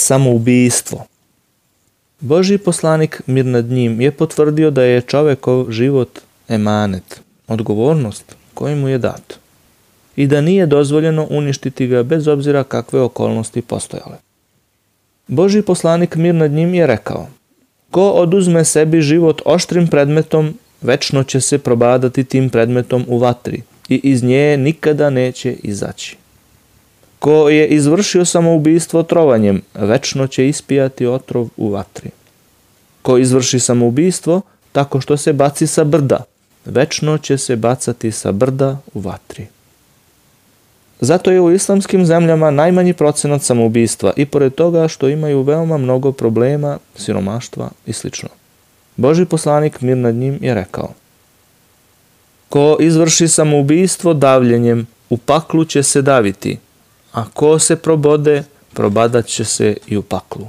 Samoubijstvo Boži poslanik mir nad njim je potvrdio da je čovekov život emanet, odgovornost koji mu je dat i da nije dozvoljeno uništiti ga bez obzira kakve okolnosti postojale. Boži poslanik mir nad njim je rekao Ko oduzme sebi život oštrim predmetom, večno će se probadati tim predmetom u vatri i iz nje nikada neće izaći. Ko je izvršio samoubistvo trovanjem, večno će ispijati otrov u vatri. Ko izvrši samoubistvo tako što se baci sa brda, večno će se bacati sa brda u vatri. Zato je u islamskim zemljama najmanji procenat samoubistva i pored toga što imaju veoma mnogo problema, siromaštva i sl. Boži poslanik mir nad njim je rekao Ko izvrši samoubistvo davljenjem, u paklu će se daviti, a ko se probode, probadat će se i u paklu.